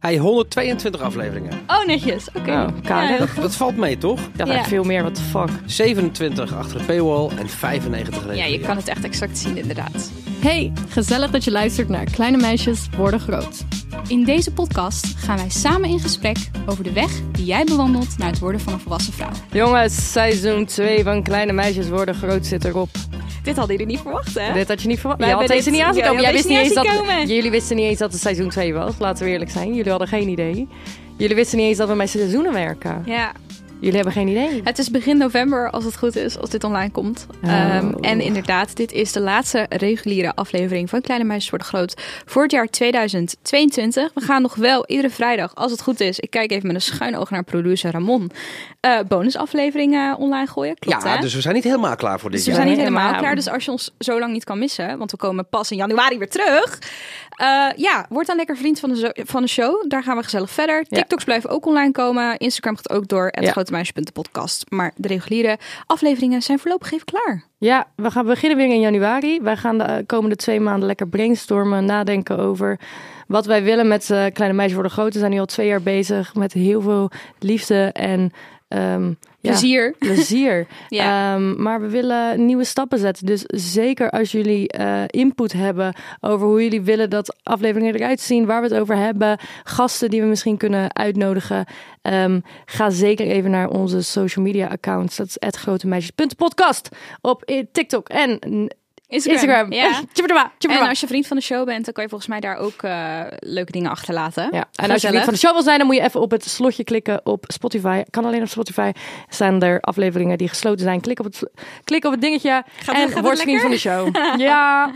Hij 122 afleveringen. Oh, netjes. Oké. Oh. Ja. Dat valt mee, toch? Dat Ja. echt veel meer, what the fuck. 27 achter de paywall en 95 ja, je kan het echt exact zien, inderdaad. Hey, gezellig dat je luistert naar Kleine Meisjes Worden Groot. In deze podcast gaan wij samen in gesprek over de weg die jij bewandelt naar het worden van een volwassen vrouw. Jongens, seizoen 2 van Kleine Meisjes Worden Groot zit erop. Dit hadden jullie niet verwacht, hè? Dit had je niet verwacht. Wij Je had hebben deze dit- niet aan zien ja, komen. je Jij wist niet eens dat, jullie wisten niet eens dat het seizoen 2 was. Laten we eerlijk zijn. Jullie hadden geen idee. Jullie wisten niet eens dat we met seizoenen werken. Ja, Jullie hebben geen idee. het is begin november als het goed is, als dit online komt. Oh. Ehm, en inderdaad, dit is de laatste reguliere aflevering van Kleine Meisjes Worden Groot voor het jaar 2022. We gaan nog wel iedere vrijdag, als het goed is, ik kijk even met een schuin oog naar producer Ramon, eh bonusafleveringen online gooien. Klopt, Ja, hè? dus we zijn niet helemaal klaar voor dit Dus we jaar. zijn niet helemaal klaar. Dus als je ons zo lang niet kan missen, want we komen pas in januari weer terug. Eh, ja, word dan lekker vriend van de, van de show. Daar gaan we gezellig verder. TikToks blijven ook online komen. Instagram gaat ook door. Het grotemeisje.podcast. Maar de reguliere afleveringen zijn voorlopig even klaar. Ja, we gaan beginnen weer in januari. Wij gaan de eh, komende twee maanden lekker brainstormen, nadenken over wat wij willen met eh, Kleine Meisjes Worden Groot. We zijn nu al twee jaar bezig met heel veel liefde en ehm, ja, Plezier. plezier. Ja. Ehm, maar we willen nieuwe stappen zetten. Dus zeker als jullie eh, input hebben over hoe jullie willen dat afleveringen eruit zien, waar we het over hebben, gasten die we misschien kunnen uitnodigen, ehm, ga zeker even naar onze social media accounts. Dat is @grotemeisjes.podcast op TikTok en Instagram. Ja. En als je vriend van de show bent, dan kan je volgens mij daar ook eh, leuke dingen achterlaten. Ja, en als je niet van de show wil zijn, dan moet je even op het slotje klikken op Spotify. Kan alleen op Spotify. Staan er afleveringen die gesloten zijn. Klik op het, klik op het dingetje gaat en het word vriend van de show. ja,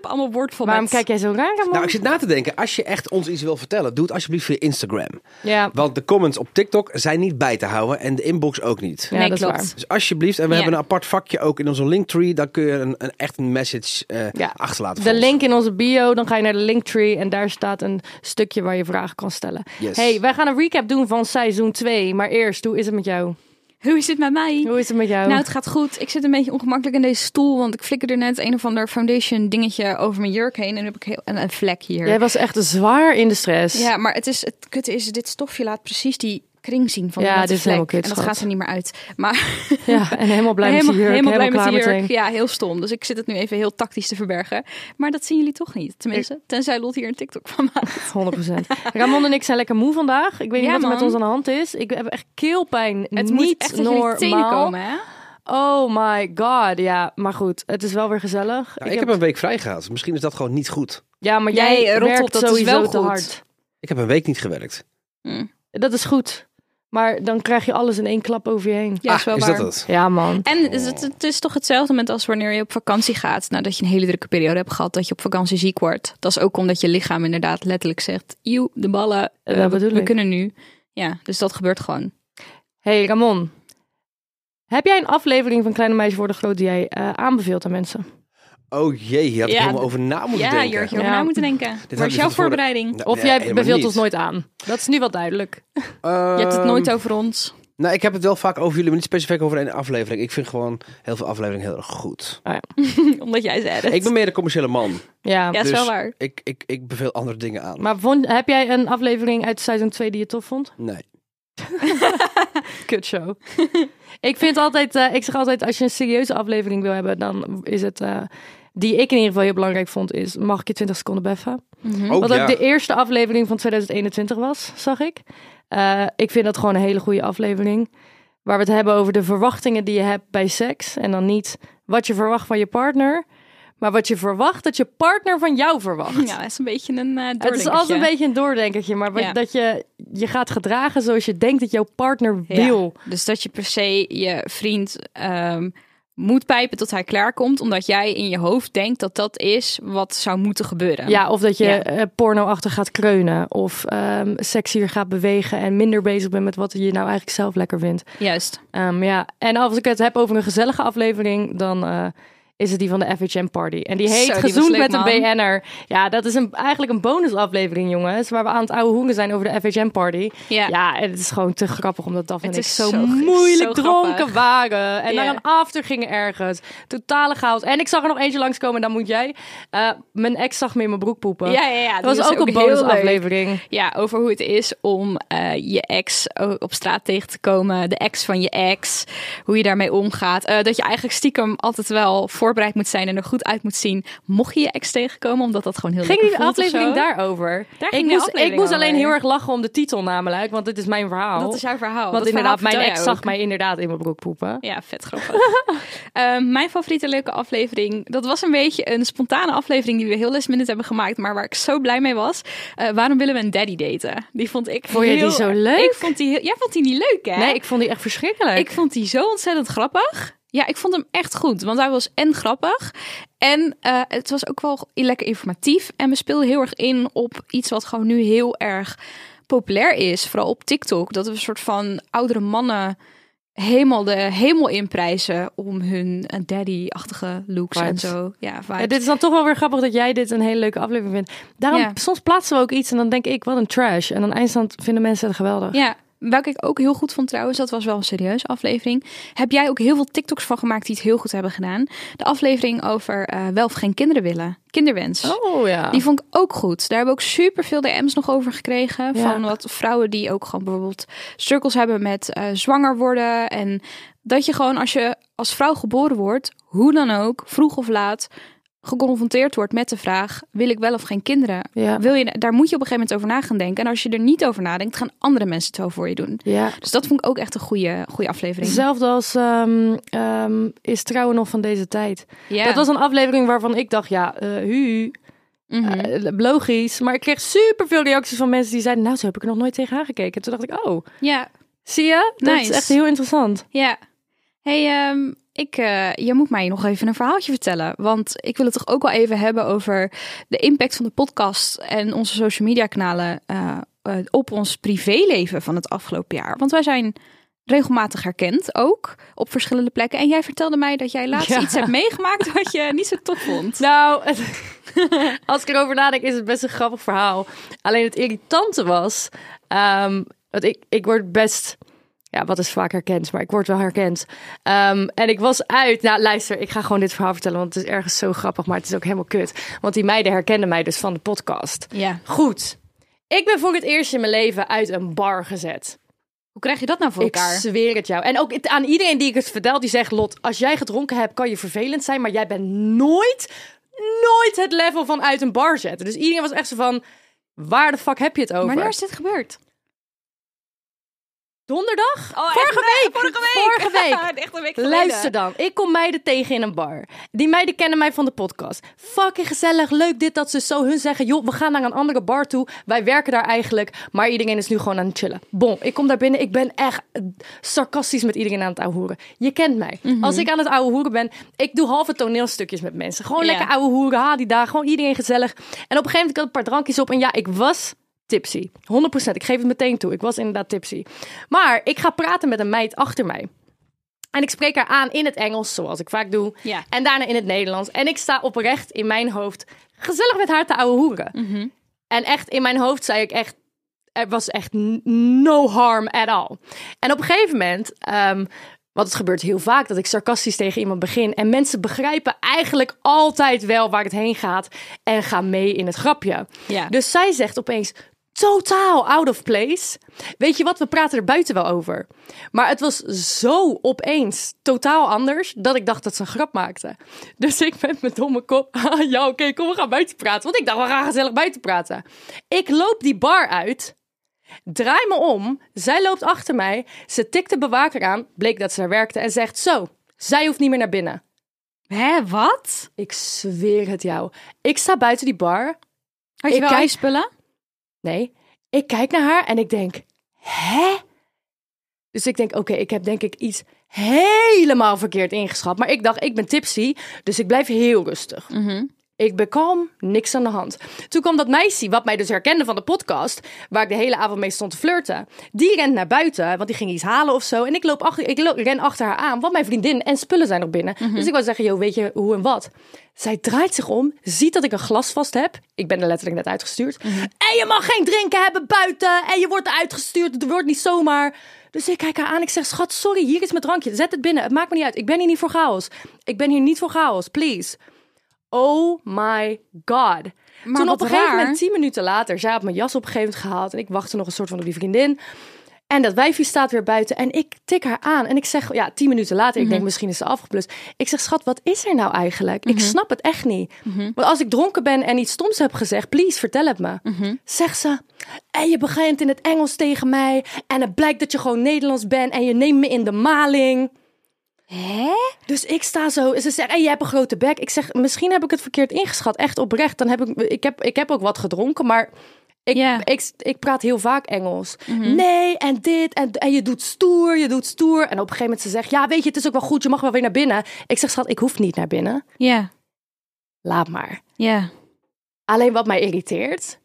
Allemaal woordformat. waarom kijk jij zo raar Nou, ik zit na te denken. Als je echt ons iets wil vertellen, doe het alsjeblieft via Instagram. Ja, Want de comments op TikTok zijn niet bij te houden en de inbox ook niet. ja Nee, dat is klopt. waar. Dus alsjeblieft, en we Ja. hebben een apart vakje ook in onze linktree. Dan kun je een, een echt een message eh, Ja. achterlaten. De link in onze bio, dan ga je naar de linktree en daar staat een stukje waar je vragen kan stellen. Yes. Hey, wij gaan een recap doen van seizoen 2. Maar eerst, hoe is het met jou? Hoe is het met mij? Hoe is het met jou? Nou, het gaat goed. Ik zit een beetje ongemakkelijk in deze stoel, want ik flikkerde net een of ander foundation dingetje over mijn jurk heen en nu heb ik heel, een, een vlek hier. Jij was echt zwaar in de stress. Ja, maar het, is, het kutte is, dit stofje laat precies die kring zien van Ja, dit is vlek. helemaal kut, En dat schat. gaat er niet meer uit. Maar Ja, en helemaal blij helemaal, met jurk. helemaal blij met die jurk. Ja, heel stom. Dus ik zit het nu even heel tactisch te verbergen. Maar dat zien jullie toch niet. Tenminste, tenzij Lot hier een TikTok van maakt. 100%. Ramon en ik zijn lekker moe vandaag. Ik weet niet wat er met ons aan de hand is. Ik heb echt keelpijn. Het niet moet echt normaal. komen, hè? Oh my god. Ja, maar goed. Het is wel weer gezellig. Ja, ik heb een week vrij gehad. Misschien is dat gewoon niet goed. Ja, maar Jij jij rottelt, werkt dat is sowieso wel te goed. hard. Ik heb een week niet gewerkt. Hm. Dat is goed. Maar dan krijg je alles in één klap over je heen. Ja, ah, is wel is waar. dat het? Ja, man. En het is, het, het is toch hetzelfde met als wanneer je op vakantie gaat. Nadat je een hele drukke periode hebt gehad. Dat je op vakantie ziek wordt. Dat is ook omdat je lichaam inderdaad letterlijk zegt. Eeuw, de ballen. eh, Dat we, bedoel we ik. kunnen nu. Ja, dus dat gebeurt gewoon. Hey Ramon. Heb jij een aflevering van Kleine Meisjes Worden Groot die jij eh, aanbeveelt aan mensen? Oh jee, hier had Ja, helemaal over na moeten ja, denken. had je over Ja. na moeten denken. had ik is jouw voorbereiding? Nou, Of nee, jij beveelt niet. ons nooit aan? Dat is nu wel duidelijk. Je hebt het Ehm, nooit over ons. Nou, ik heb het wel vaak over jullie, maar niet specifiek over een aflevering. Ik vind gewoon heel veel afleveringen heel erg goed. Omdat jij zei het. Ik ben meer de commerciële man. Ja. Ja, is dus wel waar. Ik, ik, ik beveel andere dingen aan. Maar vond, heb jij een aflevering uit seizoen 2 die je tof vond? Nee. Kutshow. ik vind altijd, eh, ik zeg altijd, als je een serieuze aflevering wil hebben, dan is het, eh, die ik in ieder geval heel belangrijk vond, is mag ik je 20 seconden beffen? Ook Wat ja. ook de eerste aflevering van 2021 was, zag ik. Eh, ik vind dat gewoon een hele goede aflevering. Waar we het hebben over de verwachtingen die je hebt bij seks. En dan niet wat je verwacht van je partner, maar wat je verwacht dat je partner van jou verwacht. Ja, dat is een beetje een uh, Het is altijd een beetje een doordenkertje, maar wat- Ja. dat je je gaat gedragen zoals je denkt dat jouw partner Ja. wil. Dus dat je per se je vriend ehm, moet pijpen tot hij klaarkomt, omdat jij in je hoofd denkt dat dat is wat zou moeten gebeuren. Ja, of dat je Ja. eh, porno achter gaat kreunen. Of ehm sexier gaat bewegen en minder bezig bent met wat je nou eigenlijk zelf lekker vindt. Juist. Ehm, ja, en als ik het heb over een gezellige aflevering, dan eh, is het die van de FHM Party. En die heet Zo, Gezoend met een. BN'er. Ja, dat is een, eigenlijk een bonusaflevering, jongens. Waar we aan het oude hoeren zijn over de FHM Party. Ja. Ja, en het is gewoon te grappig omdat Daphne en Het ik is zo, zo- moeilijk zo dronken grappig. waren. En naar een after gingen ergens. Totale chaos. En ik zag er nog eentje langskomen, dan moet jij. Eh, mijn ex zag me in mijn broek poepen. Ja, ja, ja. Dat was is ook een bonusaflevering. Ja, over hoe het is om eh, je ex op straat tegen te komen. De ex van je ex. Hoe je daarmee omgaat. Eh, dat je eigenlijk stiekem altijd wel voorbereid moet zijn en er goed uit moet zien. Mocht je je ex tegenkomen, omdat dat gewoon heel Ging lekker die voelt of aflevering daarover? Daar ik ging moest, ik moest alleen heel erg lachen om de titel namelijk, want dit is mijn verhaal. Dat is jouw verhaal. Want Dat inderdaad, verhaal mijn ex zag mij inderdaad in mijn broek poepen. Ja, vet grappig. Ehm, mijn favoriete leuke aflevering, dat was een beetje een spontane aflevering die we heel last minute hebben gemaakt, maar waar ik zo blij mee was. Eh, waarom willen we een daddy daten? Die vond ik Vond je die heel- zo leuk? Ik vond die heel- Jij vond die niet leuk, hè? Nee, ik vond die echt verschrikkelijk. Ik vond die zo ontzettend grappig. Ja, ik vond hem echt goed. Want hij was en grappig. En eh, het was ook wel lekker informatief. En we speelden heel erg in op iets wat gewoon nu heel erg populair is. Vooral op TikTok. Dat we een soort van oudere mannen helemaal de hemel inprijzen om hun eh, daddy-achtige looks en zo. Ja, dit is dan toch wel weer grappig dat jij dit een hele leuke aflevering vindt. Daarom, Ja. soms plaatsen we ook iets en dan denk ik, wat een trash. En dan eindstand vinden mensen het geweldig. Ja, welke ik ook heel goed vond trouwens, dat was wel een serieuze aflevering. Heb jij ook heel veel TikToks van gemaakt die het heel goed hebben gedaan? De aflevering over eh, wel of geen kinderen willen. Kinderwens. Oh ja. Die vond ik ook goed. Daar hebben we ook super veel DM's nog over gekregen. Ja. Van wat vrouwen die ook gewoon bijvoorbeeld struggles hebben met eh, zwanger worden. En dat je gewoon als je als vrouw geboren wordt, hoe dan ook, vroeg of laat, geconfronteerd wordt met de vraag: wil ik wel of geen kinderen? Ja. Wil je, daar moet je op een gegeven moment over na gaan denken. En als je er niet over nadenkt, gaan andere mensen het wel voor je doen. ja. Dus dat vond ik ook echt een goede, goede aflevering. Hetzelfde als ehm, ehm, Is Trouwen nog van deze tijd. ja. Dat was een aflevering waarvan ik dacht, ja, eh hu, Mhm. eh, logisch. Maar ik kreeg super veel reacties van mensen die zeiden, nou, zo heb ik er nog nooit tegen aangekeken. Toen dacht ik, oh, ja, zie je? Dat Nice. is echt heel interessant. Ja. Hey, ehm, ik, eh, je moet mij nog even een verhaaltje vertellen. Want ik wil het toch ook wel even hebben over de impact van de podcast en onze social media kanalen eh, eh, op ons privéleven van het afgelopen jaar. Want wij zijn regelmatig herkend, ook op verschillende plekken. En jij vertelde mij dat jij laatst Ja. iets hebt meegemaakt wat je niet zo tof vond. Nou, als ik erover nadenk, is het best een grappig verhaal. Alleen het irritante was, ehm, want ik, ik word best, ja, wat is vaak herkend, maar ik word wel herkend. Ehm, en ik was uit, nou luister, ik ga gewoon dit verhaal vertellen, want het is ergens zo grappig, maar het is ook helemaal kut. Want die meiden herkenden mij dus van de podcast. Ja. Goed, ik ben voor het eerst in mijn leven uit een bar gezet. Hoe krijg je dat nou voor Ik elkaar? zweer het jou. En ook aan iedereen die ik het vertel, die zegt: Lot, als jij gedronken hebt, kan je vervelend zijn, maar jij bent nooit, nooit het level van uit een bar zetten. Dus iedereen was echt zo van: waar de fuck heb je het over? Wanneer is dit gebeurd? Donderdag? Oh, vorige week. Vorige week. Vorige week. Echt een week geleden. Luister dan, ik kom meiden tegen in een bar. Die meiden kennen mij van de podcast. Fucking gezellig, leuk dit, dat ze zo. Hun zeggen, joh, we gaan naar een andere bar toe. Wij werken daar eigenlijk, maar iedereen is nu gewoon aan het chillen. Bon, ik kom daar binnen, ik ben echt sarcastisch met iedereen aan het ouwehoeren. Je kent mij. Mhm. Als ik aan het ouwehoeren ben, ik doe halve toneelstukjes met mensen. Gewoon lekker ouwehoeren, ha die daar, gewoon iedereen gezellig. En op een gegeven moment ik had een paar drankjes op en ja, ik was tipsy. 100%, ik geef het meteen toe. Ik was inderdaad tipsy. Maar ik ga praten met een meid achter mij. En ik spreek haar aan in het Engels, zoals ik vaak doe. Ja. En daarna in het Nederlands. En ik sta oprecht in mijn hoofd gezellig met haar te ouwe hoeren. Mhm. En echt in mijn hoofd zei ik echt... Er was echt no harm at all. En op een gegeven moment... ehm, want het gebeurt heel vaak dat ik sarcastisch tegen iemand begin. En mensen begrijpen eigenlijk altijd wel waar het heen gaat. En gaan mee in het grapje. Ja. Dus zij zegt opeens totaal out of place. Weet je wat, we praten er buiten wel over. Maar het was zo opeens totaal anders dat ik dacht dat ze een grap maakte. Dus ik met mijn domme kop, "Ah, ja oké, kom we gaan buiten praten. Want ik dacht, we gaan gezellig buiten praten. Ik loop die bar uit, draai me om, zij loopt achter mij, ze tikt de bewaker aan, bleek dat ze daar werkte en zegt zo, zij hoeft niet meer naar binnen. Hè, wat? Ik zweer het jou. Ik sta buiten die bar, Had je Ik wel kijk- ijspullen? Nee, ik kijk naar haar en ik denk, hè? Dus ik denk, oké, ik heb denk ik iets helemaal verkeerd ingeschat. Maar ik dacht, ik ben tipsy, dus ik blijf heel rustig. Ik ben kalm, niks aan de hand. Toen kwam dat meisje, wat mij dus herkende van de podcast, waar ik de hele avond mee stond te flirten. Die rent naar buiten, want die ging iets halen of zo. En ik, loop achter, ik loop, ren achter haar aan, want mijn vriendin en spullen zijn nog binnen. Dus ik wou zeggen, joh, weet je hoe en wat? Zij draait zich om, ziet dat ik een glas vast heb. Ik ben er letterlijk net uitgestuurd. En je mag geen drinken hebben buiten. En je wordt uitgestuurd, het wordt niet zomaar. Dus ik kijk haar aan, ik zeg, schat, sorry, hier is mijn drankje. Zet het binnen, het maakt me niet uit. Ik ben hier niet voor chaos. Ik ben hier niet voor chaos, please. Oh my god. Toen wat op een gegeven raar. moment, tien minuten later, zij had mijn jas op een gegeven moment gehaald. En ik wachtte nog een soort van op die vriendin. En dat wijfje staat weer buiten. En ik tik haar aan. En ik zeg, ja, tien minuten later, ik denk misschien is ze afgeblust. Ik zeg, schat, wat is er nou eigenlijk? Ik snap het echt niet. Want als ik dronken ben en iets stoms heb gezegd, please, vertel het me. Zegt ze, en je begint in het Engels tegen mij. En het blijkt dat je gewoon Nederlands bent. En je neemt me in de maling. Hè? Dus ik sta zo. Ze zegt, hey, je hebt een grote bek. Ik zeg, misschien heb ik het verkeerd ingeschat. Echt oprecht. Dan heb ik, ik, heb, ik heb ook wat gedronken, maar ik, ik, ik praat heel vaak Engels. Nee, en dit, en, en je doet stoer, je doet stoer. En op een gegeven moment ze zegt, ja, weet je, het is ook wel goed. Je mag wel weer naar binnen. Ik zeg, schat, ik hoef niet naar binnen. Ja, Laat maar. ja. Alleen wat mij irriteert,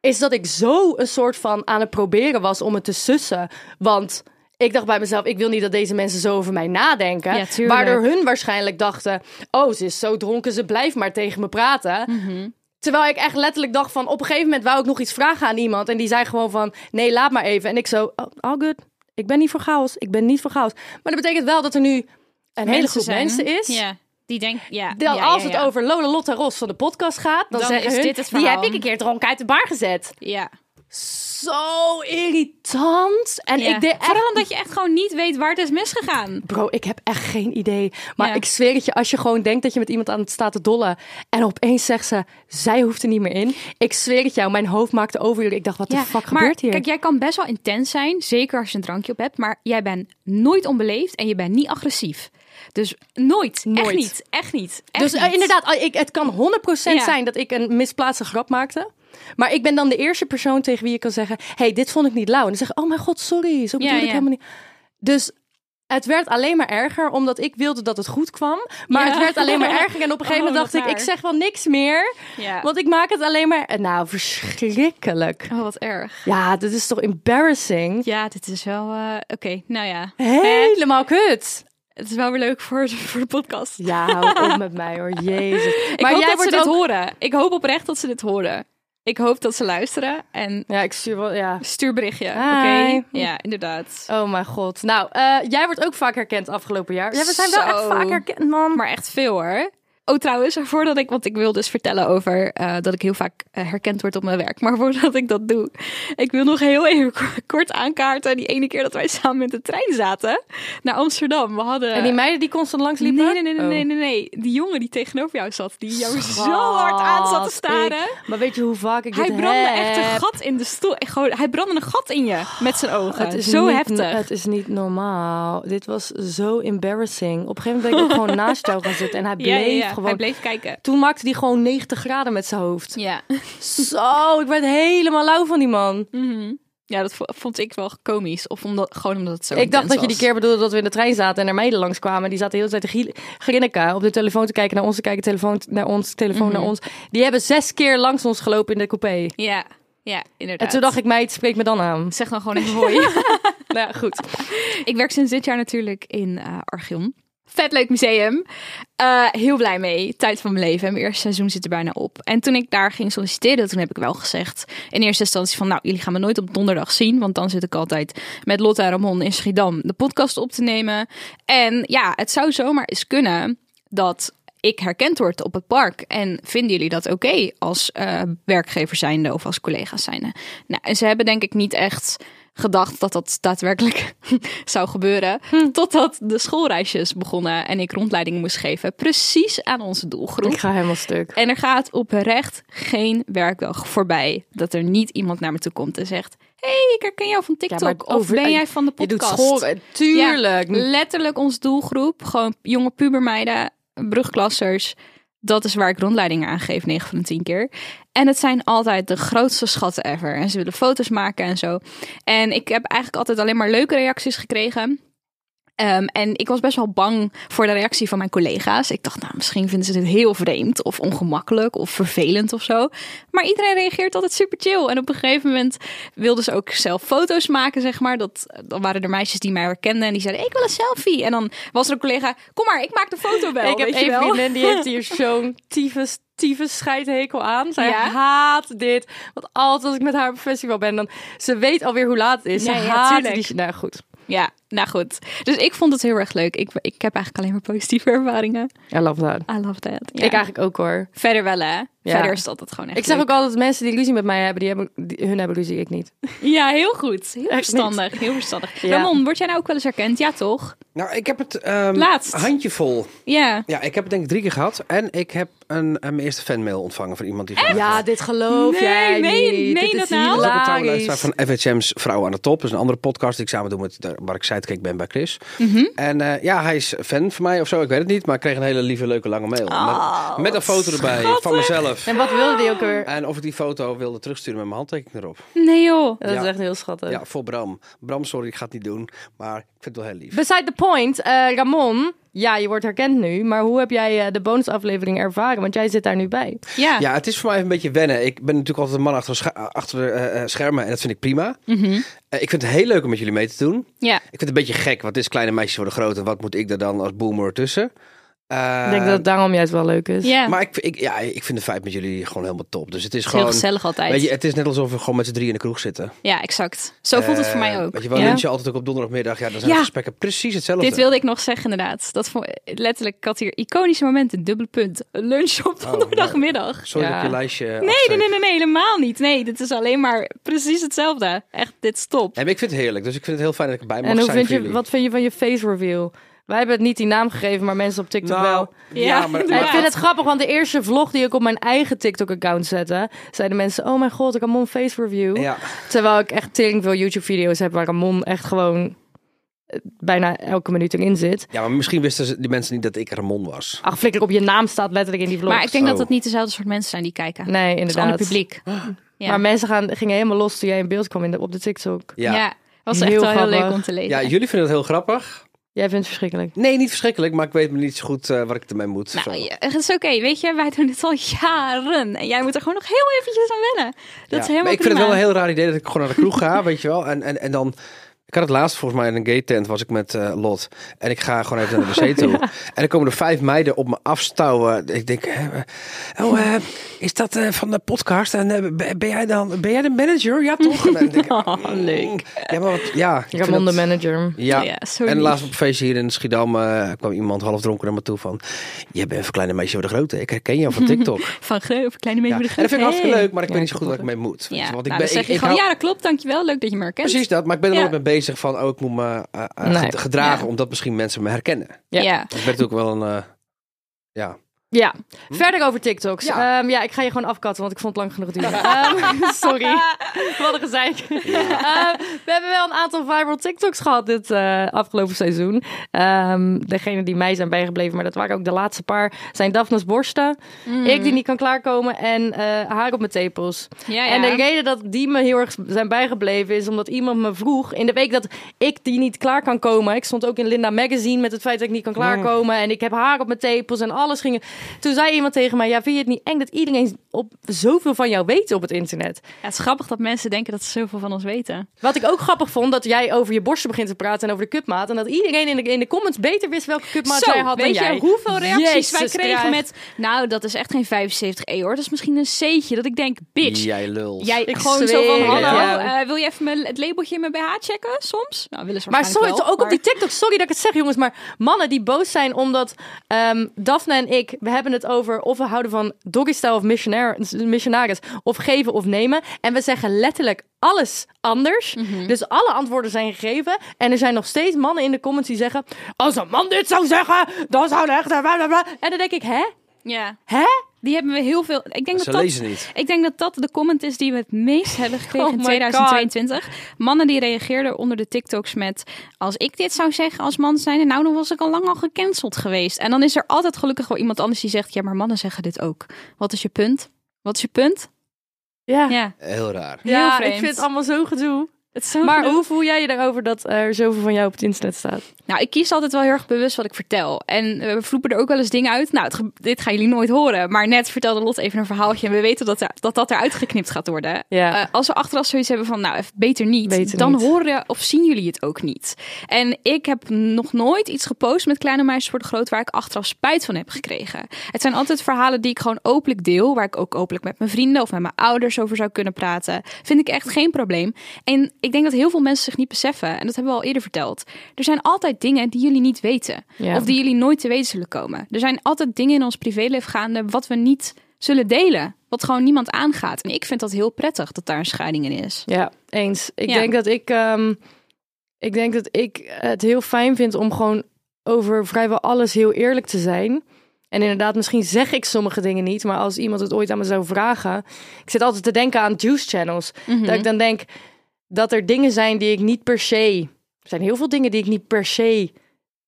is dat ik zo een soort van aan het proberen was om het te sussen. Want ik dacht bij mezelf, ik wil niet dat deze mensen zo over mij nadenken. Ja, waardoor hun waarschijnlijk dachten, oh, ze is zo dronken, ze blijft maar tegen me praten. Mhm. Terwijl ik echt letterlijk dacht van, op een gegeven moment wou ik nog iets vragen aan iemand. En die zei gewoon van, nee, laat maar even. En ik zo, oh, all good. Ik ben niet voor chaos. Ik ben niet voor chaos. Maar dat betekent wel dat er nu een hele groep zijn. mensen is. Ja, die denken, ja. Als ja, het over Lola Lotte Ros van de podcast gaat, dan, Dan zeggen is hun, dit het die verhaal. heb ik een keer dronken uit de bar gezet. Ja. Zo irritant. En ik deed echt... Vooral omdat je echt gewoon niet weet waar het is misgegaan. Bro, ik heb echt geen idee. Maar ik zweer het je, als je gewoon denkt dat je met iemand aan het staat te dollen... en opeens zegt ze, zij hoeft er niet meer in. Ik zweer het jou, mijn hoofd maakte overuren. Ik dacht, wat de fuck maar gebeurt hier? kijk, jij kan best wel intens zijn, zeker als je een drankje op hebt, maar jij bent nooit onbeleefd en je bent niet agressief. Dus nooit, echt Nooit. niet, echt niet. Echt dus eh, niet. inderdaad, ah, ik, het kan 100% Ja. zijn dat ik een misplaatste grap maakte. Maar ik ben dan de eerste persoon tegen wie je kan zeggen... hey, dit vond ik niet lauw. En dan zeggen, oh mijn god, sorry. Zo bedoel Ja, ik ja. helemaal niet. Dus het werd alleen maar erger, omdat ik wilde dat het goed kwam. Maar Ja. het werd alleen maar erger. En op een gegeven Oh, moment wat dacht ik, ik zeg wel niks meer. Ja. Want ik maak het alleen maar... Nou, verschrikkelijk. Oh, wat erg. Ja, dit is toch embarrassing? Ja, dit is wel, eh, oké, nou ja. Helemaal kut. Het is wel weer leuk voor, voor de podcast. Ja, hou op met mij hoor. Jezus. Ik hoop dat ze dit horen. Ik hoop oprecht dat ze dit horen. Ik hoop dat ze luisteren en Ja, ik stuur wel... Ja. stuur berichtje, oké? Ja, inderdaad. Oh mijn god. Nou, eh, jij wordt ook vaak herkend afgelopen jaar. Ja, we zijn wel echt vaak herkend, man. Maar echt veel hoor. Oh, trouwens, voordat ik, want ik wil dus vertellen over eh, dat ik heel vaak eh, herkend word op mijn werk. Maar voordat ik dat doe, ik wil nog heel even ko- kort aankaarten. Die ene keer dat wij samen met de trein zaten naar Amsterdam. We hadden. En die meiden die constant langs liepen? Nee, nee, nee, nee, Oh. nee, nee, nee. Die jongen die tegenover jou zat, die jou zo hard aan zat te staren. ik- maar weet je hoe vaak ik Hij dit brandde heb? echt een gat in de stoel. Gewoon, hij brandde een gat in je met zijn ogen. Het is zo niet, heftig. Het is niet normaal. Dit was zo embarrassing. Op een gegeven moment ben ik ook gewoon naast jou gaan zitten. En hij bleef ja, ja, ja. Gewoon... Hij bleef kijken. Toen maakte hij gewoon 90 graden met zijn hoofd. Ja. Zo, ik werd helemaal lauw van die man. Mhm. Ja, dat vo- vond ik wel komisch. Of omdat, gewoon omdat het zo ik dacht dat je die keer bedoelde dat we in de trein zaten en er meiden langskwamen. Die zaten de hele tijd te grinniken op de telefoon te kijken naar ons, te kijken telefoon naar ons, telefoon naar ons. Die hebben zes keer langs ons gelopen in de coupé. Ja, ja, inderdaad. En toen dacht ik, meid, spreek me dan aan. Zeg dan gewoon even hoi. Nou ja, goed. ik werk sinds dit jaar natuurlijk in eh Archeon. Vet leuk museum. Eh, heel blij mee. Tijd van mijn leven. Mijn eerste seizoen zit er bijna op. En toen ik daar ging solliciteren, toen heb ik wel gezegd in eerste instantie van, nou, jullie gaan me nooit op donderdag zien, want dan zit ik altijd met Lotte en Ramon in Schiedam de podcast op te nemen. En ja, het zou zomaar eens kunnen dat ik herkend word op het park. En vinden jullie dat oké als eh, werkgever zijnde of als collega's zijnde? Nou, en ze hebben denk ik niet echt gedacht dat dat daadwerkelijk zou gebeuren. Totdat de schoolreisjes begonnen en ik rondleidingen moest geven. Precies aan onze doelgroep. Ik ga helemaal stuk. En er gaat oprecht geen werkdag voorbij dat er niet iemand naar me toe komt en zegt: hey, ik herken jou van TikTok. maar of over- ben jij van de Je doet podcast? school, tuurlijk. Ja, letterlijk ons doelgroep. Gewoon jonge pubermeiden, brugklassers. Dat is waar ik rondleidingen aan geef, 9 van de 10 keer. En het zijn altijd de grootste schatten ever. En ze willen foto's maken en zo. En ik heb eigenlijk altijd alleen maar leuke reacties gekregen. Ehm, en ik was best wel bang voor de reactie van mijn collega's. Ik dacht, nou, misschien vinden ze dit heel vreemd of ongemakkelijk of vervelend of zo. Maar iedereen reageert altijd super chill. En op een gegeven moment wilden ze ook zelf foto's maken, zeg maar. Dat, dan waren er meisjes die mij herkenden en die zeiden, ik wil een selfie. En dan was er een collega, kom maar, ik maak de foto wel. ik heb één vriendin die heeft hier zo'n tyfus, tyfus scheidhekel aan. Zij Ja? haat dit. Want altijd als ik met haar op festival ben, dan... Ze weet alweer hoe laat het is. Ze Ja, ja, haat die... Nou goed, Ja, nou goed. Dus ik vond het heel erg leuk. Ik, ik heb eigenlijk alleen maar positieve ervaringen. I love that. I love that. Ja. Ik eigenlijk ook hoor. Verder wel, hè? Ja. Verder is dat het gewoon echt Ik zeg leuk. ook altijd dat mensen die ruzie met mij hebben, die hebben die- hun hebben ruzie, ik niet. Ja, heel goed. Heel Echt verstandig. Heel verstandig. Ja. Ramon, word jij nou ook wel eens herkend? Ja, toch? Nou, ik heb het ehm Laatst. handjevol. Ja. Ja, ik heb het denk ik drie keer gehad. En ik heb een, een mijn eerste fanmail ontvangen van iemand die... Ja, dit geloof Nee, jij meen- niet. meen Dit dat is nou? Luisteraar van FHM's Vrouw aan de Top. Dat is een andere podcast die ik samen doe met waar ik sidekick ben bij Chris. Mhm. En eh, ja, hij is fan van mij of zo. Ik weet het niet. Maar ik kreeg een hele lieve, leuke, lange mail. Oh, met, met een foto erbij van mezelf. En wat wilde die ook weer? En of ik die foto wilde terugsturen met mijn handtekening erop. Nee, joh. Dat Ja. is echt heel schattig. Ja, voor Bram. Bram, sorry, ik ga het niet doen. Maar ik vind het wel heel lief. Beside the point, eh, Ramon, ja, je wordt herkend nu, maar hoe heb jij eh, de bonusaflevering ervaren? Want jij zit daar nu bij. Ja. Ja, het is voor mij even een beetje wennen. Ik ben natuurlijk altijd een man achter, scha- achter de eh, schermen en dat vind ik prima. Mhm. Eh, ik vind het heel leuk om met jullie mee te doen. Ja. Ik vind het een beetje gek, want het is kleine meisjes worden groot en wat moet ik er dan als boomer tussen? Eh, ik denk dat het daarom juist wel leuk is. Maar ik, ik, ja, ik vind de vibe met jullie gewoon helemaal top. Dus het is Het is heel gewoon... gezellig altijd. Weet je, het is net alsof we gewoon met z'n drie in de kroeg zitten. Ja, exact. Zo voelt het voor mij Eh, ook. Weet je wel, Ja. lunchen altijd ook op donderdagmiddag. Ja, dan zijn Ja. gesprekken precies hetzelfde. Dit wilde ik nog zeggen inderdaad. Dat vond, letterlijk, ik had hier iconische momenten, dubbele punt. Een lunch op Oh, donderdagmiddag. Sorry Ja. dat je lijstje Nee, nee, nee, nee, nee, helemaal niet. Nee, dit is alleen maar precies hetzelfde. Echt, dit is top. En ik vind het heerlijk. Dus ik vind het heel fijn dat ik erbij mag En hoe zijn vind voor je, jullie. wat vind je van je face reveal? Wij hebben het niet die naam gegeven, maar mensen op TikTok Nou, wel. ja, Ja, maar... ik vind het grappig, want de eerste vlog die ik op mijn eigen TikTok-account zette, zeiden mensen: Oh mijn god, ik heb Ramon face review. Ja. Terwijl ik echt tering veel YouTube-video's heb waar Ramon echt gewoon eh, bijna elke minuut erin zit. ja, maar misschien wisten ze, die mensen niet dat ik Ramon was. Ach, flikker op je naam staat letterlijk in die vlog. Maar ik denk dat Oh. het niet dezelfde soort mensen zijn die kijken. Nee, Het een inderdaad. publiek. Ja. Maar mensen gaan, gingen helemaal los toen jij in beeld kwam in de, op de TikTok. Ja. ja. was echt Heel wel heel leuk om te lezen. Ja, jullie vinden het heel grappig. Jij vindt het verschrikkelijk. Nee, niet verschrikkelijk, maar ik weet me niet zo goed eh, wat ik ermee moet. Nou, Zo. ja, het is oké. Weet je, wij doen dit al jaren. En jij moet er gewoon nog heel eventjes aan wennen. Dat Ja, is helemaal maar ik vind het wel een heel raar idee dat ik gewoon naar de kroeg ga, weet je wel. En, en, en dan... Ik had het laatst volgens mij in een gay tent was ik met eh, Lot. En ik ga gewoon even naar de wc toe. En dan komen er vijf meiden op me afstouwen. Ik denk, eh, oh, eh, is dat van de podcast? En ben- ben jij dan, ben jij de manager? Ja, toch? En dan denk ik, Oh, mm, leuk. Ja, maar wat, ja. ik Ramon de manager. Ja. Ja, zo en laatst op een feestje hier in Schiedam kwam iemand half dronken naar me toe van... Je bent een kleine meisje voor de grote. Ik herken jou van TikTok. Van kleine ja. beetje En dat vind ik hartstikke leuk, maar ik Ja, weet niet zo goed wat ik mee moet. Ja, Want ik nou, ben, dan zeg ik, je gewoon, ja, dat klopt, dankjewel. Leuk dat je me herkent. Precies dat, maar ik ben er Ja. nooit mee bezig van... Oh, ik moet me eh, eh, Nee. gedragen Ja. omdat misschien mensen me herkennen. Ja. Ja. Ik ben natuurlijk wel een... eh, ja. Ja, verder over TikToks. Ja. Ja. ja, ik ga je gewoon afkatten, want ik vond het lang genoeg duren. Ehm, sorry, wat een gezeik. Ehm, we hebben wel een aantal viral TikToks gehad dit eh, afgelopen seizoen. Ehm degene die mij zijn bijgebleven, maar dat waren ook de laatste paar, zijn Daphne's borsten. Ik die niet kan klaarkomen en eh, haar op mijn tepels. Ja, ja. En de reden dat die me heel erg zijn bijgebleven is omdat iemand me vroeg in de week dat ik die niet klaar kan komen. Ik stond ook in Linda Magazine met het feit dat ik niet kan klaarkomen. En ik heb haar op mijn tepels en alles ging. Toen zei iemand tegen mij: Ja, vind je het niet eng dat iedereen op zoveel van jou weet op het internet? Ja, het is grappig dat mensen denken dat ze zoveel van ons weten. Wat ik ook grappig vond, dat jij over je borsten begint te praten en over de cupmaat. En dat iedereen in de, in de comments beter wist welke cupmaat Zo, jij had weet dan je jij. hoeveel reacties wij kregen met... Nou, dat is echt geen 75 E hoor. Dat is misschien een C'tje. Dat ik denk, bitch. Jij lult. Jij Ik gewoon zo van, hallo, ja. eh, wil je even mijn, het labeltje in mijn BH checken soms? Nou, willen ze Maar sorry, wel, ook op die TikTok, sorry dat ik het zeg jongens, maar mannen die boos zijn omdat ehm Daphne en ik, we hebben het over of we houden van doggy style of missionaris, of geven of nemen. En we zeggen letterlijk alles anders. Mhm. Dus alle antwoorden zijn gegeven. En er zijn nog steeds mannen in de comments die zeggen, als een man dit zou zeggen, dan zou het echt... En dan denk ik, hè? Ja, Hè? Die hebben we heel veel... Ik denk Ze dat dat, lezen niet. Ik denk dat dat de comment is die we het meest hebben gekregen Oh in my 2022. Mannen die reageerden onder de TikToks met... Als ik dit zou zeggen als man zijn, nou dan was ik al lang al gecanceld geweest. En dan is er altijd gelukkig wel iemand anders die zegt... Ja, maar mannen zeggen dit ook. Wat is je punt? Wat is je punt? Ja. Ja, Heel raar. Ja, ik vind het allemaal zo gedoe. Maar hoe voel jij je daarover dat er zoveel van jou op het internet staat? Nou, ik kies altijd wel heel erg bewust wat ik vertel. En eh, we vloepen er ook wel eens dingen uit. Nou, het dit gaan jullie nooit horen. Maar net vertelde Lot even een verhaaltje. En we weten dat er- dat, dat eruit geknipt gaat worden. Ja. Eh, als we achteraf zoiets hebben van, nou, even beter niet. Beter dan niet. horen of zien jullie het ook niet. En ik heb nog nooit iets gepost met Kleine Meisjes voor de Groot... waar ik achteraf spijt van heb gekregen. Het zijn altijd verhalen die ik gewoon openlijk deel. Waar ik ook openlijk met mijn vrienden of met mijn ouders over zou kunnen praten. Vind ik echt geen probleem. En ik denk dat heel veel mensen zich niet beseffen. En dat hebben we al eerder verteld. Er zijn altijd dingen die jullie niet weten. Ja. Of die jullie nooit te weten zullen komen. Er zijn altijd dingen in ons privéleven gaande wat we niet zullen delen. Wat gewoon niemand aangaat. En ik vind dat heel prettig dat daar een scheiding in is. Ja, eens. Ik Ja. denk dat ik, ehm, ik denk dat ik het heel fijn vind om gewoon over vrijwel alles heel eerlijk te zijn. En inderdaad, misschien zeg ik sommige dingen niet, maar als iemand het ooit aan me zou vragen, ik zit altijd te denken aan juice channels. Dat ik dan denk dat er dingen zijn die ik niet per se. Er zijn heel veel dingen die ik niet per se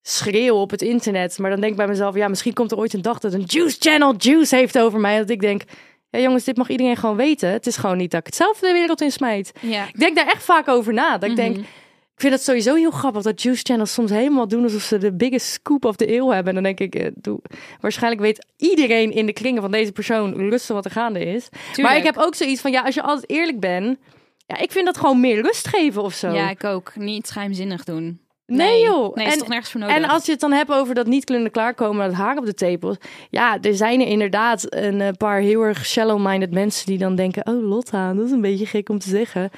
schreeuw op het internet. Maar dan denk ik bij mezelf, ja, misschien komt er ooit een dag dat een juice channel juice heeft over mij. Dat ik denk, ja jongens, dit mag iedereen gewoon weten. Het is gewoon niet dat ik het zelf de wereld in smijt. Ja. Ik denk daar echt vaak over na. Dat ik denk, ik vind het sowieso heel grappig dat juice channels soms helemaal doen alsof ze de biggest scoop of the eeuw hebben. En dan denk ik, eh, doe, waarschijnlijk weet iedereen in de kringen van deze persoon rustig wat er gaande is. Maar ik heb ook zoiets van, ja, als je altijd eerlijk bent, ja, ik vind dat gewoon meer rust geven of zo. Ja, ik ook. Niet geheimzinnig doen. Nee, joh. Nee, En- is toch nergens voor nodig. En als je het dan hebt over dat niet kunnen klaarkomen met het haar op de tepels. Ja, er zijn er inderdaad een eh, paar heel erg shallow-minded mensen die dan denken... Oh, Lotta, dat is een beetje gek om te zeggen.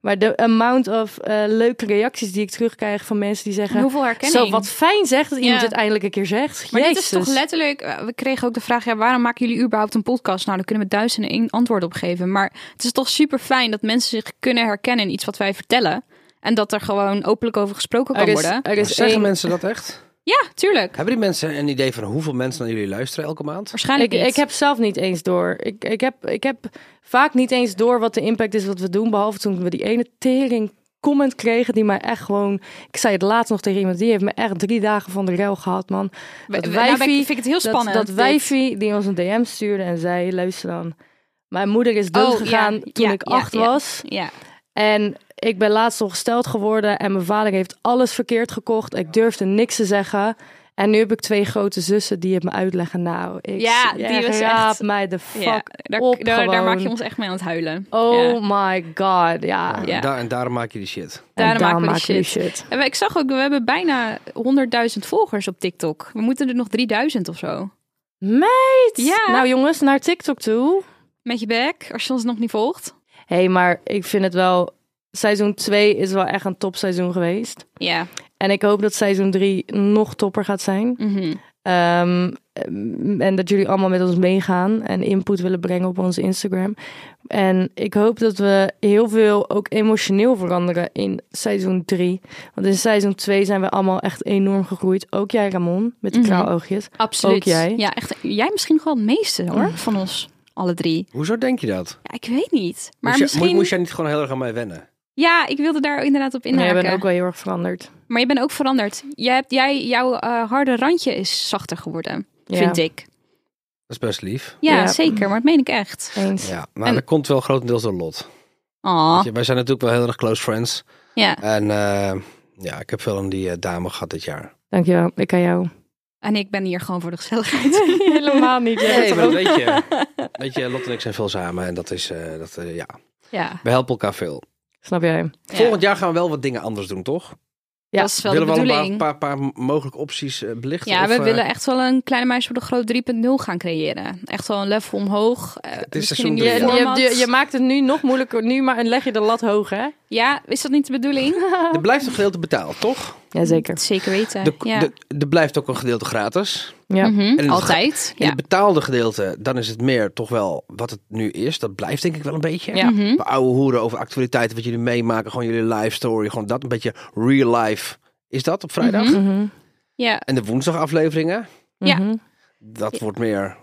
Maar de amount of eh, leuke reacties die ik terugkrijg van mensen die zeggen... Hoeveel herkenning. Zo, wat fijn zegt dat iemand Ja. het eindelijk een keer zegt. Maar dit is Jezus. toch letterlijk... eh, We kregen ook de vraag, ja, waarom maken jullie überhaupt een podcast? Nou, daar kunnen we duizenden één antwoord op geven. Maar het is toch super fijn dat mensen zich kunnen herkennen in iets wat wij vertellen. En dat er gewoon openlijk over gesproken kan Er is, worden. er Maar is zeggen één- mensen dat echt? Ja, tuurlijk. Hebben die mensen een idee van hoeveel mensen naar jullie luisteren elke maand? Waarschijnlijk Ik, niet. ik heb zelf niet eens door. Ik, ik, heb, ik heb vaak niet eens door wat de impact is wat we doen. Behalve toen we die ene tering comment kregen die mij echt gewoon... Ik zei het laatst nog tegen iemand. Die heeft me echt drie dagen van de rel gehad, man. Dat Nou, ben ik- wijfie, vind ik het heel dat, spannend. dat dit. wijfie die ons een DM stuurde en zei... Luister dan, mijn moeder is dood Oh, gegaan ja, toen ja, ik ja, acht ja. was. Ja. En ik ben laatst ongesteld geworden en mijn vader heeft alles verkeerd gekocht. Ik durfde niks te zeggen. En nu heb ik twee grote zussen die het me uitleggen. Nou, ik Ja, die was echt- mij de fuck ja. Daar, op daar, daar maak je ons echt mee aan het huilen. Oh Ja. my god, ja. Ja. Daar, en daarom maak je die shit. En Daarom daarom maken we die shit. En ik zag ook, we hebben bijna 100.000 volgers op TikTok. We moeten er nog 3000 of zo. Meid! Ja. Nou jongens, naar TikTok toe. Met je bek, als je ons nog niet volgt. Hé, hey, maar ik vind het wel... Seizoen 2 is wel echt een topseizoen geweest. Ja. En ik hoop dat seizoen 3 nog topper gaat zijn. Mhm. Ehm, en dat jullie allemaal met ons meegaan en input willen brengen op onze Instagram. En ik hoop dat we heel veel ook emotioneel veranderen in seizoen 3. Want in seizoen 2 zijn we allemaal echt enorm gegroeid. Ook jij, Ramon, met die Mhm. kraaloogjes. Absoluut. Ook jij? Ja, echt. Jij misschien nog wel het meeste hoor, van ons alle drie. Hoezo denk je dat? Ja, ik weet niet. Maar moest, je, misschien... moest jij niet gewoon heel erg aan mij wennen? Ja, ik wilde daar inderdaad op Maar jij inhaken. bent ook wel heel erg veranderd. Maar je bent ook veranderd. Jij hebt, jij, jouw eh, harde randje is zachter geworden, Ja. vind ik. Dat is best lief. Ja, Ja. zeker. Maar dat meen ik echt. Eens. Ja, maar En- dat komt wel grotendeels door Lot. Oh, je, Wij zijn natuurlijk wel heel erg close friends. ja. En eh, ja, ik heb veel aan die eh, dame gehad dit jaar. Dankjewel, ik aan jou. En ik ben hier gewoon voor de gezelligheid. Helemaal niet. Nee, maar weet je, weet je, Lot en ik zijn veel samen. En dat is, eh, dat, eh, ja, ja. we helpen elkaar veel. Snap jij? Volgend jaar gaan we wel wat dingen anders doen, toch? Ja, dat is wel Willen de we al een bedoeling. paar, paar, paar mogelijke opties eh, belichten? Ja, Of, we eh, willen echt wel een kleine meisje voor de groot 3.0 gaan creëren. Echt wel een level omhoog. Eh, is misschien seizoen Je, je, format. je, je maakt het nu nog moeilijker. Nu maar, en leg je de lat hoog, hè? Ja, is dat niet de bedoeling? Er blijft een gedeelte betaald, toch? Jazeker. Zeker weten. De, ja. de, er blijft ook een gedeelte gratis. Ja. Mhm, het Altijd. In Ja. het betaalde gedeelte, dan is het meer toch wel wat het nu is. Dat blijft denk ik wel een beetje. Ja. Mhm. We ouwe hoeren over actualiteiten, wat jullie meemaken. Gewoon jullie live story. Gewoon dat, een beetje real life. Is dat op vrijdag? Mhm. Ja. En de woensdagafleveringen, Ja. Dat wordt meer...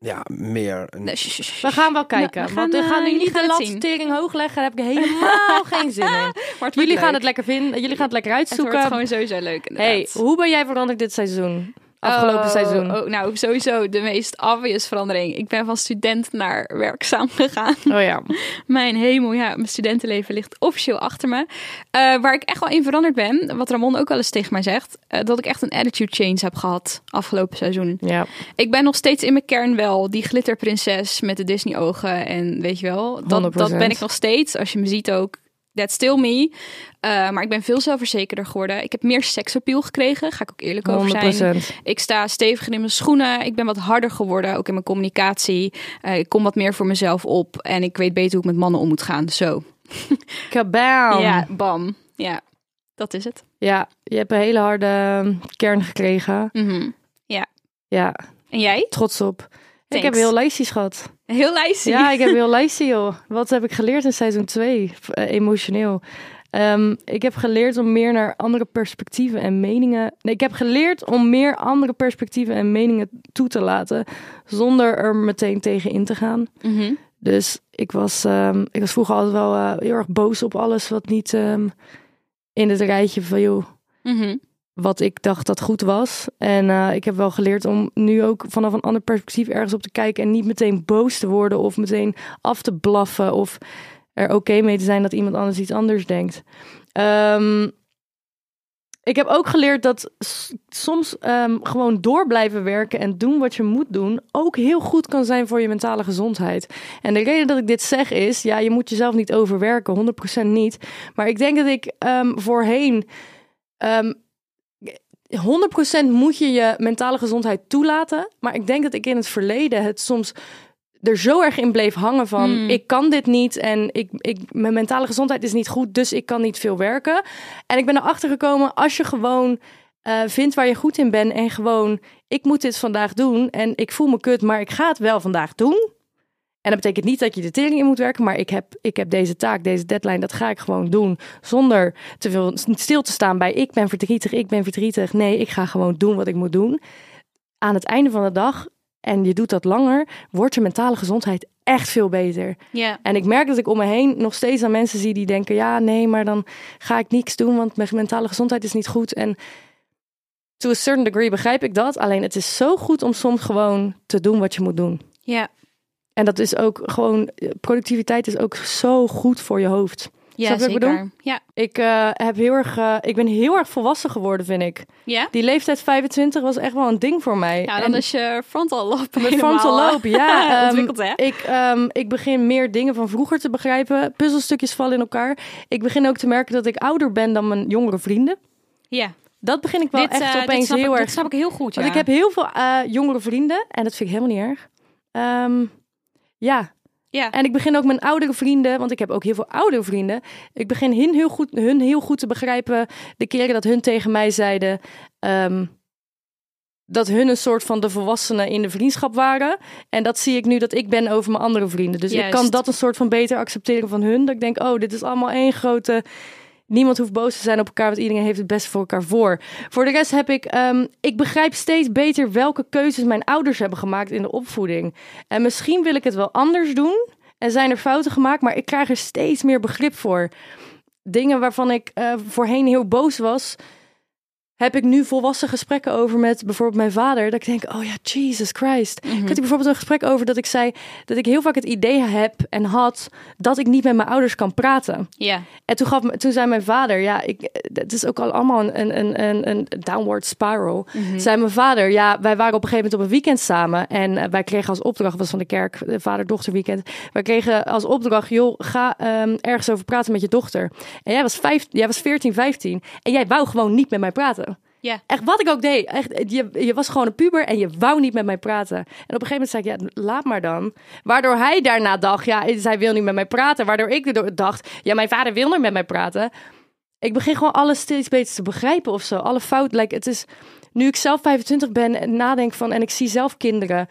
Ja, meer... Een, Nee, sh- sh- sh- We gaan wel kijken. We want gaan, we gaan nu eh, niet de latering hoog leggen. Daar heb ik helemaal geen zin in. Maar het wordt Jullie gaan het lekker vinden. Jullie gaan het lekker Het wordt uitzoeken. gewoon sowieso leuk hey, hoe ben jij veranderd dit seizoen? Afgelopen Oh, seizoen? Oh, nou, sowieso de meest obvious verandering. Ik ben van student naar werkzaam gegaan. Oh ja. Mijn hemel, ja, mijn studentenleven ligt officieel achter me. Eh, waar ik echt wel in veranderd ben, wat Ramon ook wel eens tegen mij zegt, eh, dat ik echt een attitude change heb gehad afgelopen seizoen. Ja. Ik ben nog steeds in mijn kern wel die glitterprinses met de Disney-ogen en weet je wel, dat, dat 100%. ben ik nog steeds. Als je me ziet ook, that's still me. Eh, maar ik ben veel zelfverzekerder geworden. Ik heb meer seksappeal gekregen, ga ik ook eerlijk over zijn. 100%. Ik sta steviger in mijn schoenen. Ik ben wat harder geworden, ook in mijn communicatie. Eh, ik kom wat meer voor mezelf op. En ik weet beter hoe ik met mannen om moet gaan. Zo. Kabam. Ja, bam. Ja, dat is het. Ja, je hebt een hele harde kern gekregen. Mhm. Ja, En jij? trots op. Ik heb heel lijstjes gehad. Heel lijstje. Ja, ik heb heel lijstje, joh. Wat heb ik geleerd in seizoen 2? emotioneel. Ehm, ik heb geleerd om meer naar andere perspectieven en meningen. Nee, ik heb geleerd om meer andere perspectieven en meningen toe te laten. Zonder er meteen tegen in te gaan. Mhm. Dus ik was, ehm, ik was vroeger altijd wel eh, heel erg boos op alles wat niet ehm, in het rijtje van joh, Mhm. Wat ik dacht dat goed was. En eh, ik heb wel geleerd om nu ook vanaf een ander perspectief ergens op te kijken en niet meteen boos te worden of meteen af te blaffen of er oké mee te zijn dat iemand anders iets anders denkt. Ehm, ik heb ook geleerd dat soms ehm, gewoon door blijven werken en doen wat je moet doen ook heel goed kan zijn voor je mentale gezondheid. En de reden dat ik dit zeg is, ja, je moet jezelf niet overwerken, 100% niet. Maar ik denk dat ik ehm, voorheen 100% moet je je mentale gezondheid toelaten. Maar ik denk dat ik in het verleden het soms er zo erg in bleef hangen van... Hmm. ik kan dit niet en ik, ik, mijn mentale gezondheid is niet goed... dus ik kan niet veel werken. En ik ben erachter gekomen, als je gewoon eh, vindt waar je goed in bent... en gewoon, ik moet dit vandaag doen en ik voel me kut... maar ik ga het wel vandaag doen... En dat betekent niet dat je de tering in moet werken, maar ik heb, ik heb deze taak, deze deadline, dat ga ik gewoon doen. Zonder te veel stil te staan bij ik ben verdrietig, ik ben verdrietig. Nee, ik ga gewoon doen wat ik moet doen. Aan het einde van de dag, en je doet dat langer, wordt je mentale gezondheid echt veel beter. Ja. En ik merk dat ik om me heen nog steeds aan mensen zie die denken: ja, nee, maar dan ga ik niks doen, want mijn mentale gezondheid is niet goed. En to a certain degree begrijp ik dat. Alleen het is zo goed om soms gewoon te doen wat je moet doen. Ja. En dat is ook gewoon, productiviteit is ook zo goed voor je hoofd. Ja, ik zeker. Ja. Ik, eh, heb heel erg, eh, ik ben heel erg volwassen geworden, vind ik. Ja? Die leeftijd 25 was echt wel een ding voor mij. Nou, dan En is je frontal met helemaal, frontal eh, lobe, ja. ehm, ontwikkeld, hè? Ik, ehm, ik begin meer dingen van vroeger te begrijpen. Puzzelstukjes vallen in elkaar. Ik begin ook te merken dat ik ouder ben dan mijn jongere vrienden. Ja. Dat begin ik wel Dit, echt dit opeens heel ik, erg. Dit snap ik heel goed, ja. Want ik heb heel veel jongere vrienden. En dat vind ik helemaal niet erg. Ehm, ja, Ja. En ik begin ook mijn oudere vrienden, want ik heb ook heel veel oudere vrienden. Ik begin hun heel goed, hun heel goed te begrijpen. De keren dat hun tegen mij zeiden ehm, dat hun een soort van de volwassenen in de vriendschap waren. En dat zie ik nu dat ik ben over mijn andere vrienden. Dus ik kan dat een soort van beter accepteren van hun. Dat ik denk, oh, dit is allemaal één grote. Niemand hoeft boos te zijn op elkaar, want iedereen heeft het beste voor elkaar voor. Voor de rest heb ik, ehm, ik begrijp steeds beter welke keuzes mijn ouders hebben gemaakt in de opvoeding. En misschien wil ik het wel anders doen en zijn er fouten gemaakt, maar ik krijg er steeds meer begrip voor. Dingen waarvan ik eh, voorheen heel boos was, heb ik nu volwassen gesprekken over met bijvoorbeeld mijn vader. Dat ik denk, oh ja, Jesus Christ. Ik had hier bijvoorbeeld een gesprek over dat ik zei dat ik heel vaak het idee heb en had dat ik niet met mijn ouders kan praten. Ja. En toen, gaf, toen zei mijn vader, ja, ik, het is ook al allemaal een, een, een, een downward spiral. Zei mijn vader, ja, wij waren op een gegeven moment op een weekend samen. En eh, wij kregen als opdracht, was van de kerk, de vader-dochter weekend. Wij kregen als opdracht, joh, ga ehm, ergens over praten met je dochter. En jij was, vijf, jij was 14, 15. En jij wou gewoon niet met mij praten. Ja. Echt wat ik ook deed. Echt, je, je was gewoon een puber en je wou niet met mij praten. En op een gegeven moment zei ik, ja, laat maar dan. Waardoor hij daarna dacht, ja, zij wil niet met mij praten. Waardoor ik dacht, ja, mijn vader wil niet met mij praten. Ik begin gewoon alles steeds beter te begrijpen of zo. Alle fout, like, het is... Nu ik zelf 25 ben en nadenk van... en ik zie zelf kinderen.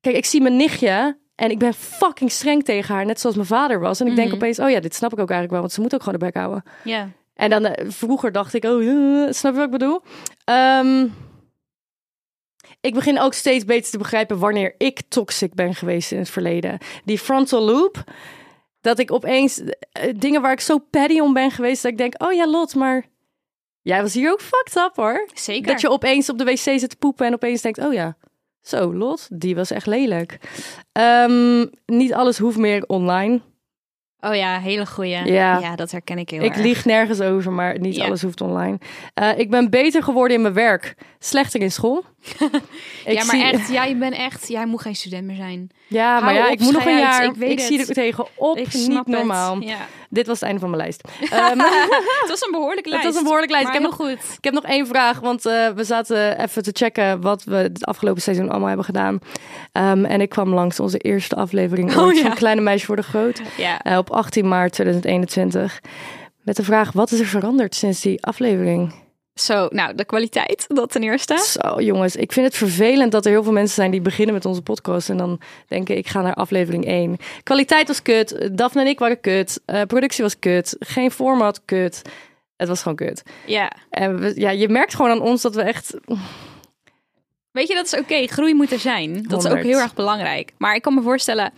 Kijk, ik zie mijn nichtje... En ik ben fucking streng tegen haar, net zoals mijn vader was. En ik denk opeens, oh ja, dit snap ik ook eigenlijk wel, want ze moet ook gewoon de bek houden. Ja. En dan eh, vroeger dacht ik, oh, eh, snap je wat ik bedoel? Ehm, ik begin ook steeds beter te begrijpen wanneer ik toxic ben geweest in het verleden. Die frontal loop, dat ik opeens eh, dingen waar ik zo petty om ben geweest, dat ik denk, oh ja, Lot, maar Jij was hier ook fucked up hoor. Zeker. Dat je opeens op de wc zit te poepen en opeens denkt, oh ja, zo Lot, die was echt lelijk. Ehm, niet alles hoeft meer online. Oh ja, hele goeie. Ja. Ja, dat herken ik heel Ik erg. lieg nergens over, maar niet Ja. alles hoeft online. Eh, ik ben beter geworden in mijn werk, slechter in school. Ik ja, maar zie- echt, jij bent echt, jij moet geen student meer zijn. Ja, maar ja, op, ik moet nog een jaar. ik weet Ik, zie er tegenop. ik niet normaal. Ja. Dit was het einde van mijn lijst. Ehm, Het was een behoorlijke lijst. Het was een behoorlijke lijst. Maar Ik heb heel goed. Ik heb nog één vraag, want eh, we zaten even te checken wat we het afgelopen seizoen allemaal hebben gedaan. Ehm, en ik kwam langs onze eerste aflevering Oh, ja. van Kleine Meisje Worden Groot. Ja. eh, op 18 maart 2021. Met de vraag, wat is er veranderd sinds die aflevering? Zo, nou, de kwaliteit, dat ten eerste. Zo jongens, ik vind het vervelend dat er heel veel mensen zijn die beginnen met onze podcast. En dan denken, ik ga naar aflevering 1. Kwaliteit was kut, Daphne en ik waren kut, eh, productie was kut, geen format kut. Het was gewoon kut. Ja. En we- ja, je merkt gewoon aan ons dat we echt Weet je, dat is oké. Groei moet er zijn. Dat is ook heel erg belangrijk. Maar ik kan me voorstellen,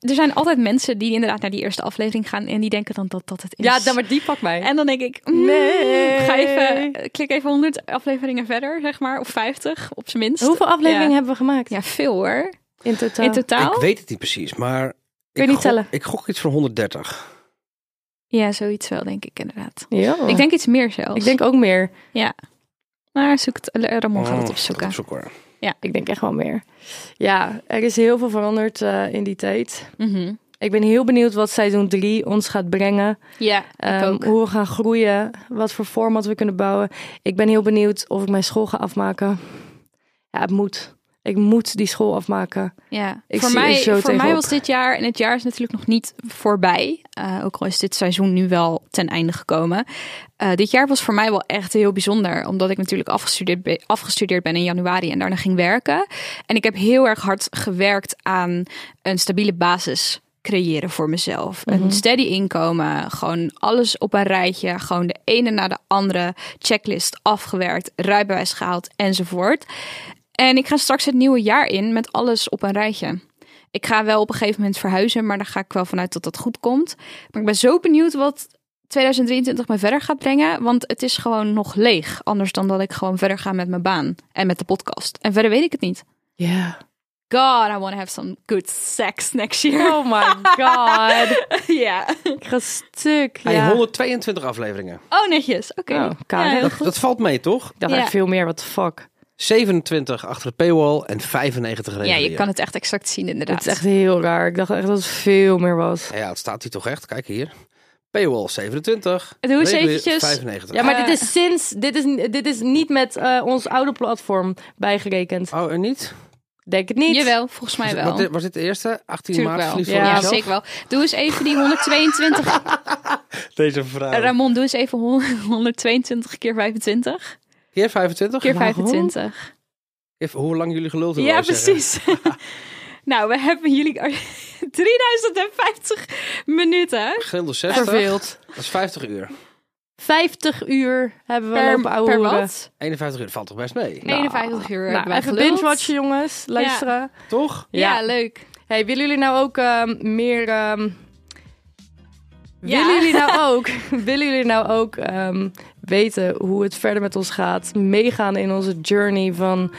er zijn altijd mensen die inderdaad naar die eerste aflevering gaan en die denken dan dat dat het is. Ja, dan maar die pakt mij. En dan denk ik, mm, Nee. ga even, klik even 100 afleveringen verder, zeg maar, of 50 op zijn minst. Hoeveel afleveringen Ja. hebben we gemaakt? Ja, veel hoor. In totaal. In totaal? Ik weet het niet precies, maar... je ik niet gok- tellen? Ik gok iets van 130. Ja, zoiets wel, denk ik inderdaad. Ja. Ik denk iets meer zelfs. ik denk ook meer. Ja. Maar zoek het, Ramon gaat het Oh, opzoeken. Opzoek hoor. Ik denk echt wel meer. Ja, er is heel veel veranderd eh, in die tijd. Mhm. Ik ben heel benieuwd wat seizoen 3 ons gaat brengen. Ja, ik Ehm, ook. hoe we gaan groeien. Wat voor format we kunnen bouwen. Ik ben heel benieuwd of ik mijn school ga afmaken. Ja, het moet. Ik moet die school afmaken. Ja, Ik voor zie mij, zo voor mij was dit jaar, en het jaar is natuurlijk nog niet voorbij, eh, ook al is dit seizoen nu wel ten einde gekomen. Eh, dit jaar was voor mij wel echt heel bijzonder, omdat ik natuurlijk afgestudeerd, be- afgestudeerd ben in januari en daarna ging werken. En ik heb heel erg hard gewerkt aan een stabiele basis creëren voor mezelf. Een steady inkomen, gewoon alles op een rijtje, gewoon de ene na de andere checklist afgewerkt, rijbewijs gehaald enzovoort. En ik ga straks het nieuwe jaar in met alles op een rijtje. Ik ga wel op een gegeven moment verhuizen, maar daar ga ik wel vanuit dat dat goed komt. Maar ik ben zo benieuwd wat 2023 me verder gaat brengen, want het is gewoon nog leeg. Anders dan dat ik gewoon verder ga met mijn baan en met de podcast. En verder weet ik het niet. Ja. God, I want to have some good sex next year. Oh my god. Ja. ik ga stuk. Hey, Ja. 122 afleveringen. Oh, netjes. Oké. Oh. Ja, Dat, valt mee, toch? Ik dacht Ja. veel meer. What the fuck. 27 achter de paywall en 95 Ja, regulier. je kan het echt exact zien inderdaad. Het is echt heel raar. Ik dacht echt dat het veel meer was. Ja, het staat hier toch echt. Kijk hier. Paywall 27. Doe eens eventjes. 95. Ja, maar dit is sinds... Dit is, dit is niet met eh, ons oude platform bijgerekend. Oh, en niet? Denk het niet. Jawel, volgens mij Was, wel. dit, was dit de eerste? 18 Tuurlijk maart wel. Ja, Ja, zeker wel. Doe eens even die 122. Deze vrouw. Ramon, doe eens even hon- 122 keer 25. Keer 25? Keer Waarom? 25. Even hoe lang jullie geluld hebben. Ja, precies. nou, we hebben jullie 3050 minuten Gemiddeld 60. Verveeld. Dat is 50 uur. 50 uur hebben we per, lopen ouwe per wat? 51 uur valt toch best mee? 51 uur Nou, hebben wij even binge-watchen, jongens. Luisteren. Toch? Ja, Ja. leuk. Hey, willen jullie nou ook ehm, meer... ehm, Ja. Willen jullie nou ook, willen jullie nou ook ehm, weten hoe het verder met ons gaat? Meegaan in onze journey van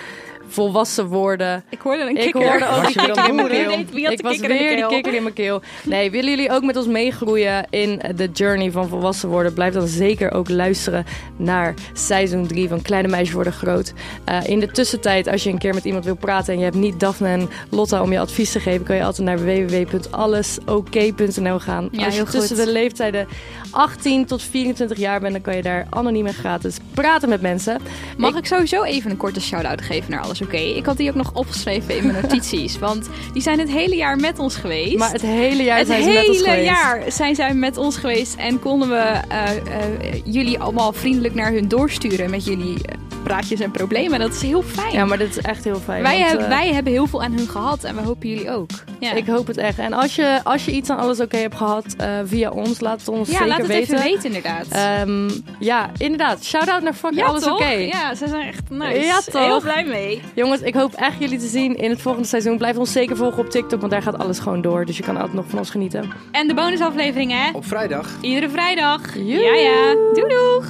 volwassen worden. Ik hoorde een Ik kikker. hoorde ook Was die je weer kikker in mijn keel. boeren? Wie had Ik was weer die kikker in mijn keel. Nee, willen jullie ook met ons meegroeien in de journey van volwassen worden? Blijf dan zeker ook luisteren naar seizoen 3 van Kleine Meisjes Worden Groot. Eh, in de tussentijd, als je een keer met iemand wil praten en je hebt niet Daphne en Lotta om je advies te geven, kan je altijd naar www.allesoké.nl gaan. Ja, als je tussen goed. de leeftijden 18 tot 24 jaar bent, dan kan je daar anoniem en gratis praten met mensen. Mag ik sowieso even een korte shout-out geven naar Alles Oké? Ik had die ook nog opgeschreven in mijn notities. want die zijn het hele jaar met ons geweest. Maar het hele jaar het zijn ze met ons hele geweest. jaar zijn zij met ons geweest en konden we eh, eh, jullie allemaal vriendelijk naar hun doorsturen met jullie eh, praatjes en problemen. Dat is heel fijn. Ja, maar dit is echt heel fijn. wij, want, hebben, eh, wij hebben heel veel aan hun gehad en we hopen jullie ook. Ja, Ik hoop het echt. En als je, als je iets aan alles oké hebt gehad eh, via ons, laat het ons ja zeker laat het weten. even weten inderdaad. Ehm, ja, inderdaad. Shout-out naar fucking ja, alles oké. Ja, ze zijn echt nice. Ja, toch? Heel blij mee. Jongens, ik hoop echt jullie te zien in het volgende seizoen. Blijf ons zeker volgen op TikTok, want daar gaat alles gewoon door. Dus je kan altijd nog van ons genieten. En de bonusaflevering, hè? Op vrijdag. Iedere vrijdag. Joe. Ja, ja. Doei doeg.